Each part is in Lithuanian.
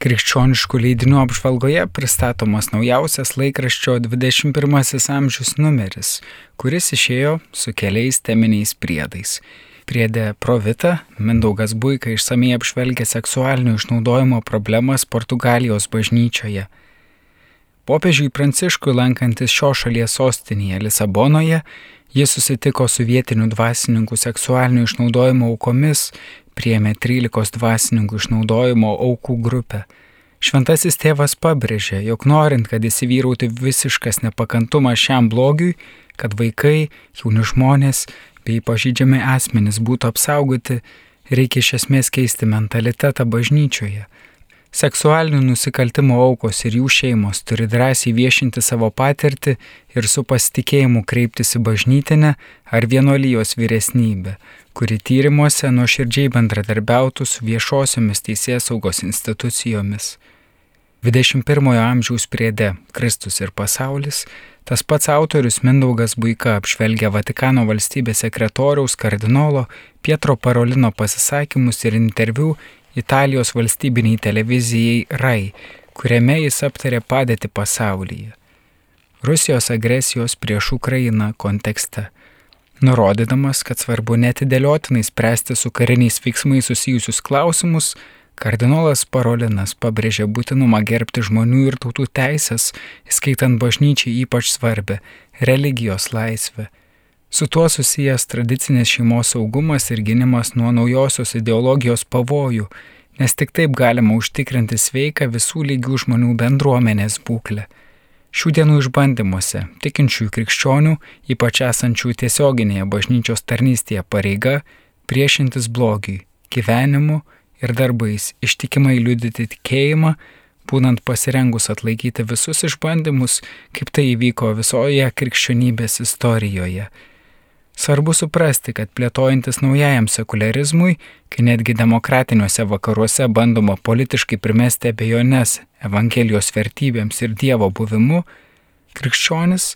Krikščioniškų leidinių apžvalgoje pristatomas naujausias laikraščio 21 amžius numeris, kuris išėjo su keliais teminiais priedais. Priedė Provita, Mindaugas Buika išsamei apžvelgė seksualinio išnaudojimo problemas Portugalijos bažnyčioje. Popiežiui Pranciškui lankantis šio šalies sostinėje Lisabonoje, jis susitiko su vietinių dvasininkų seksualinio išnaudojimo aukomis priėmė 13 dvasininkų išnaudojimo aukų grupę. Šventasis tėvas pabrėžė, jog norint, kad įsivyrauti visiškas nepakantumas šiam blogiui, kad vaikai, jauni žmonės bei pažydžiami asmenys būtų apsaugoti, reikia iš esmės keisti mentalitetą bažnyčioje. Seksualinių nusikaltimų aukos ir jų šeimos turi drąsiai viešinti savo patirtį ir su pasitikėjimu kreiptis į bažnytinę ar vienolyjos vyresnybę, kuri tyrimuose nuoširdžiai bendradarbiautų su viešosiomis teisės saugos institucijomis. 21-ojo amžiaus priede Kristus ir pasaulis, tas pats autorius Mindaugas Buika apžvelgia Vatikano valstybės sekretoriaus kardinolo Pietro Parolino pasisakymus ir interviu Italijos valstybiniai televizijai RAI, kuriame jis aptarė padėtį pasaulyje. Rusijos agresijos prieš Ukrainą kontekste Nurodydamas, kad svarbu netidėliotinai spręsti su kariniais veiksmais susijusius klausimus, kardinolas Parolinas pabrėžė būtinumą gerbti žmonių ir tautų teisės, įskaitant bažnyčiai ypač svarbę - religijos laisvę. Su tuo susijęs tradicinės šeimos saugumas ir gynimas nuo naujosios ideologijos pavojų, nes tik taip galima užtikrinti sveiką visų lygių žmonių bendruomenės būklę. Šių dienų išbandymuose tikinčiųjų krikščionių, ypač esančių tiesioginėje bažnyčios tarnystėje pareiga, priešintis blogiui, gyvenimu ir darbais, ištikimai liudyti tikėjimą, būnant pasirengus atlaikyti visus išbandymus, kaip tai įvyko visoje krikščionybės istorijoje Svarbu suprasti, kad plėtojantis naujajam sekularizmui, kai netgi demokratiniuose vakaruose bandoma politiškai primesti abejonės Evangelijos vertybėms ir Dievo buvimu, krikščionis,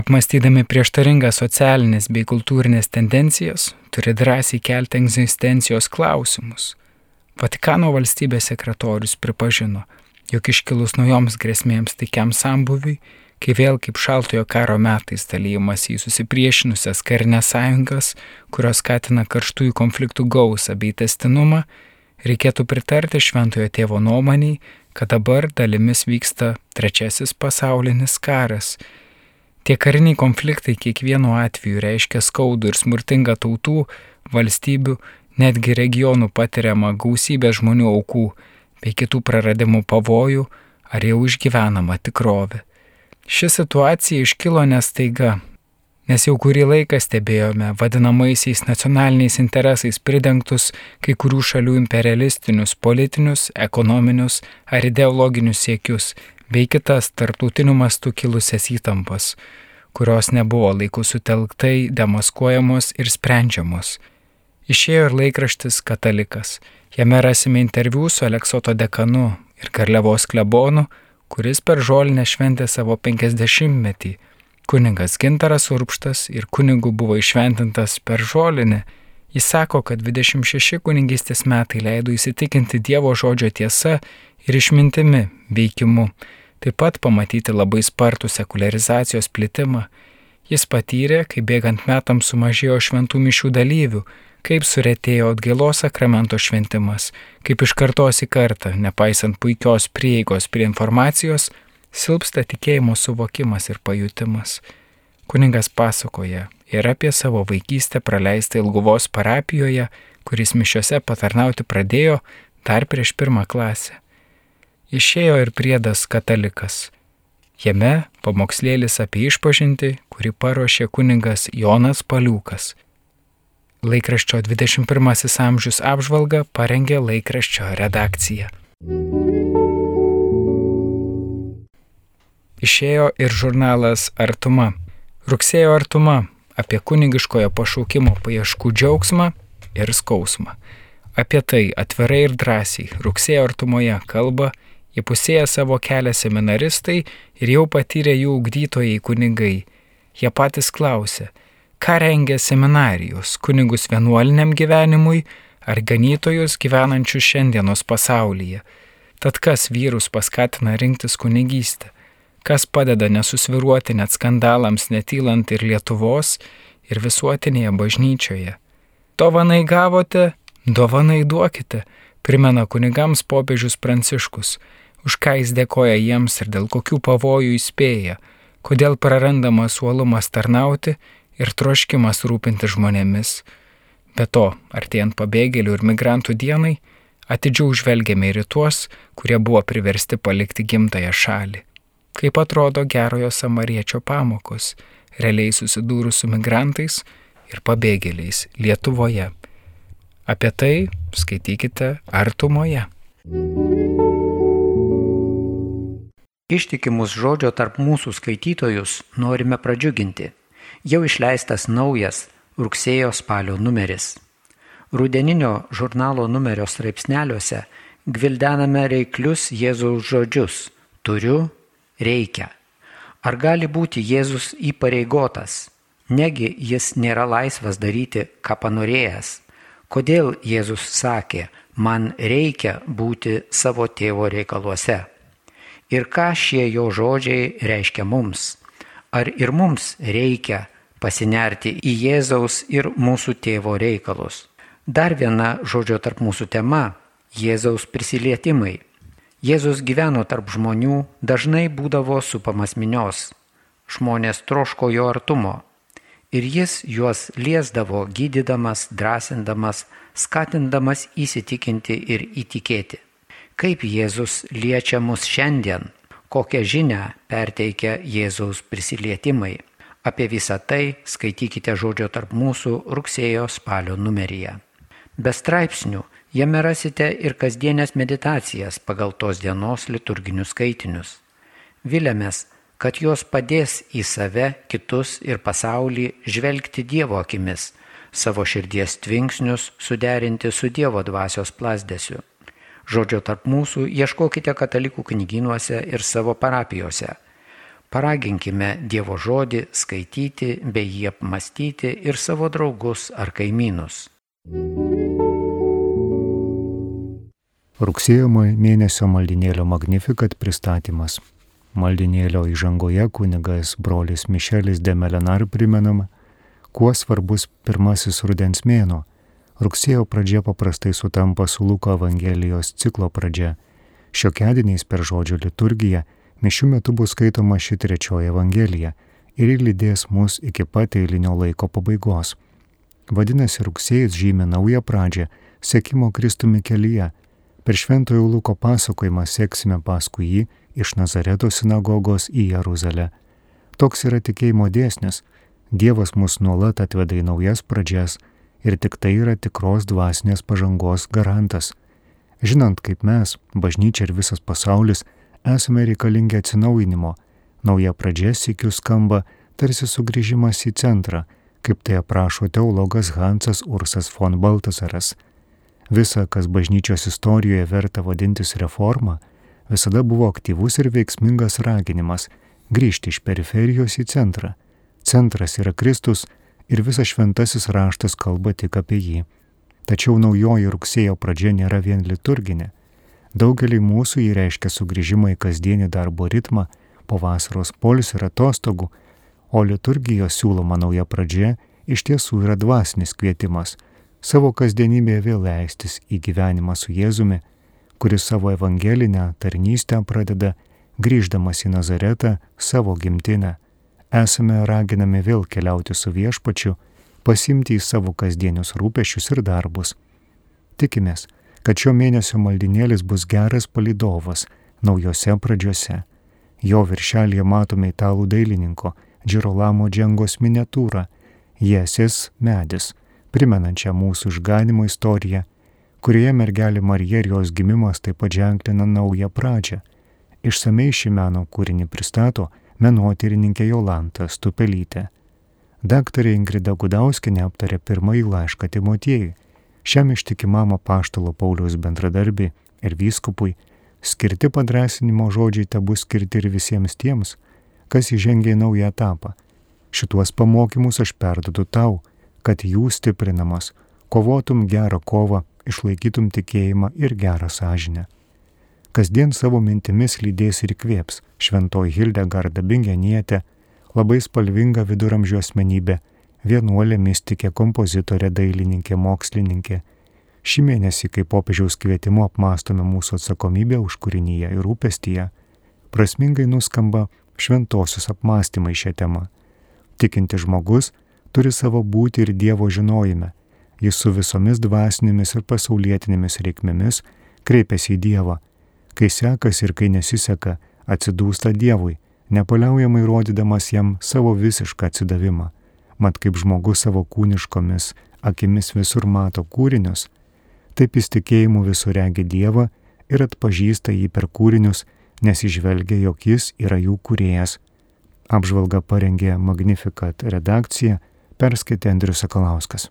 apmastydami prieštaringas socialinės bei kultūrinės tendencijas, turi drąsiai kelti egzistencijos klausimus. Vatikano valstybės sekretorius pripažino, jog iškilus naujoms grėsmėms taikiam sambuviui, kai vėl kaip šaltojo karo metais dalymas į susipriešinusias karinės sąjungas, kurios skatina karštųjų konfliktų gausą bei testinumą, reikėtų pritarti šventojo tėvo nuomoniai, kad dabar dalimis vyksta trečiasis pasaulinis karas. Tie kariniai konfliktai kiekvienu atveju reiškia skaudų ir smurtingą tautų, valstybių, netgi regionų patiriamą gausybę žmonių aukų bei kitų praradimų pavojų ar jau išgyvenamą tikrovę. Ši situacija iškilo nestaiga, nes jau kurį laiką stebėjome vadinamaisiais nacionaliniais interesais pridengtus kai kurių šalių imperialistinius, politinius, ekonominius ar ideologinius siekius, bei kitas tarptautiniu mastu kilusias įtampas, kurios nebuvo laiku sutelktai demaskuojamos ir sprendžiamos. Išėjo ir laikraštis Katalikas. Jame rasime interviu su Aleksoto dekanu ir Karlevos klebonu, kuris per žolinę šventė savo 50-metį. Kuningas Gintaras Urpštas ir kunigų buvo išventintas per žolinę. Jis sako, kad 26 kunigystės metai leido įsitikinti Dievo žodžio tiesa ir išmintimi veikimu, taip pat pamatyti labai spartų sekularizacijos plitimą. Jis patyrė, kai bėgant metams sumažėjo šventų mišių dalyvių, kaip suretėjo atgailos sakramento šventimas, kaip iš kartos į kartą, nepaisant puikios prieigos prie informacijos, silpsta tikėjimo suvokimas ir pajutimas. Kuningas pasakoja ir apie savo vaikystę praleistą Ilguvos parapijoje, kuris mišiuose patarnauti pradėjo dar prieš pirmą klasę. Išėjo ir priedas katalikas. Jame pamokslėlis apie išpažinti, kurį paruošė kuningas Jonas Paliukas Laikraščio 21 amžius apžvalgą parengė laikraščio redakcija. Išėjo ir žurnalas Artuma. Rugsėjo Artuma apie kunigiškojo pašaukimo paieškų džiaugsmą ir skausmą. Apie tai atvirai ir drąsiai rugsėjo Artumoje kalba įpusėję savo kelią seminaristai ir jau patyrę jų ugdytojai kunigai. Jie patys klausė, ką rengia seminarijos kunigus vienuoliniam gyvenimui ar ganytojus gyvenančius šiandienos pasaulyje. Tad kas vyrus paskatina rinktis kunigystę? Kas padeda nesusviruoti net skandalams netylant ir Lietuvos, ir visuotinėje bažnyčioje? Dovanai gavote, dovanai duokite, primena kunigams popiežius Pranciškus, už ką jis dėkoja jiems ir dėl kokių pavojų įspėja, kodėl prarandamas uolumas tarnauti ir troškimas rūpinti žmonėmis. Be to, artėjant pabėgėlių ir migrantų dienai, atidžiau žvelgiame ir į tuos, kurie buvo priversti palikti gimtają šalį. Kaip atrodo gerojo samariečio pamokos, realiai susidūrus su migrantais ir pabėgėliais Lietuvoje. Apie tai skaitykite artumoje. Ištikimus žodžio tarp mūsų skaitytojus norime pradžiuginti. Jau išleistas naujas rugsėjo spalio numeris. Rudeninio žurnalo numerio straipsneliuose gvildename reiklius Jėzaus žodžius - turiu, reikia. Ar gali būti Jėzus įpareigotas? Negi jis nėra laisvas daryti, ką panorėjęs. Kodėl Jėzus sakė, man reikia būti savo tėvo reikaluose? Ir ką šie jo žodžiai reiškia mums? Ar ir mums reikia pasinerti į Jėzaus ir mūsų tėvo reikalus? Dar viena žodžio tarp mūsų tema - Jėzaus prisilietimai. Jėzus gyveno tarp žmonių, dažnai būdavo supamas minios. Žmonės troško jo artumo. Ir jis juos liesdavo, gydydamas, drąsindamas, skatindamas įsitikinti ir įtikėti. Kaip Jėzus liečia mus šiandien, kokią žinę perteikia Jėzaus prisilietimai. Apie visą tai skaitykite žodžio tarp mūsų rugsėjo spalio numeryje. Be straipsnių jame rasite ir kasdienės meditacijas pagal tos dienos liturginius skaitinius. Vilėmės, kad jos padės į save, kitus ir pasaulį žvelgti Dievo akimis, savo širdies tvinksnius suderinti su Dievo dvasios plasdėsiu. Žodžio tarp mūsų ieškokite katalikų knyginuose ir savo parapijose. Paraginkime Dievo žodį skaityti bei jį apmastyti ir savo draugus ar kaimynus. Rugsėjo mėnesio maldinėlio Magnificat pristatymas. Maldinėlio įžangoje kunigas brolis Mišelis de Melenar primenama, kuo svarbus pirmasis rudens mėno. Rugsėjo pradžia paprastai sutampa su Luko Evangelijos ciklo pradžia. Šiokiadieniais per žodžio liturgiją mišių metu bus skaitoma ši trečioji Evangelija ir lydės mus iki pat eilinio laiko pabaigos. Vadinasi, rugsėjas žymė naują pradžią sekimo Kristumi kelyje Per Šventojo Luko pasakojimą seksime paskui jį iš Nazareto sinagogos į Jeruzalę. Toks yra tikėjimo dėsnis. Dievas mus nuolat atveda į naujas pradžias ir tik tai yra tikros dvasinės pažangos garantas. Žinant, kaip mes, bažnyčia ir visas pasaulis, esame reikalingi atsinaujinimo, nauja pradžia sėkiu skamba tarsi sugrįžimas į centrą, kaip tai aprašo teologas Hansas Ursas von Baltasaras. Visa, kas bažnyčios istorijoje verta vadintis reforma, visada buvo aktyvus ir veiksmingas raginimas grįžti iš periferijos į centrą. Centras yra Kristus ir visas šventasis raštas kalba tik apie jį. Tačiau naujoji rugsėjo pradžia nėra vien liturginė. Daugelį mūsų jį reiškia sugrįžimą į kasdienį darbo ritmą, po vasaros polis ir atostogų, o liturgijos siūloma nauja pradžia iš tiesų yra dvasinis kvietimas savo kasdienybėje vėl leistis į gyvenimą su Jėzumi, kuris savo evangelinę tarnystę pradeda grįždamas į Nazaretą savo gimtinę. Esame raginami vėl keliauti su viešpačiu, pasimti į savo kasdienius rūpešius ir darbus. Tikimės, kad šio mėnesio maldinėlis bus geras palidovas naujose pradžiose. Jo viršelėje matome italų dailininko Džirolamo džengos miniatūrą Jėsis medis primenančią mūsų išganimo istoriją, kurioje mergelė Marija ir jos gimimas taip pat ženklina naują pradžią. Išsamei šį meno kūrinį pristato menotyrininkė Jolanta Stupelytė. Daktarė Ingrida Gudauskinė aptarė pirmąjį laišką Timotiejui, šiam ištikimam apaštalo Pauliaus bendradarbiai ir vyskupui skirti padrasinimo žodžiai te bus skirti ir visiems tiems, kas įžengia į naują etapą. Šituos pamokymus aš perdodu tau, kad jų stiprinamas, kovotum gerą kovą, išlaikytum tikėjimą ir gerą sąžinę. Kasdien savo mintimis lydės ir įkvėps šventoji Hildegarda Bingenietė, labai spalvinga viduramžių asmenybė, vienuolė mystikė, kompozitorė, dailininkė, mokslininkė. Šį mėnesį, kai popiežiaus kvietimu apmastome mūsų atsakomybę už kūrinyje ir rūpestyje, prasmingai nuskamba šventosios apmąstymai šią temą. Tikinti žmogus turi savo būti ir Dievo žinojime. Jis su visomis dvasinėmis ir pasaulietinėmis reikmėmis kreipiasi į Dievą. Kai sekasi ir kai nesiseka, atsidūsta Dievui, nepaliaujamai rodydamas jam savo visišką atsidavimą. Mat kaip žmogus savo kūniškomis akimis visur mato kūrinius, taip jis tikėjimu visur regi Dievą ir atpažįsta jį per kūrinius, nes išvelgia, jog jis yra jų kūrėjas. Apžvalga parengė Magnificat redakcija, perskaitė Andrius Sakalauskas.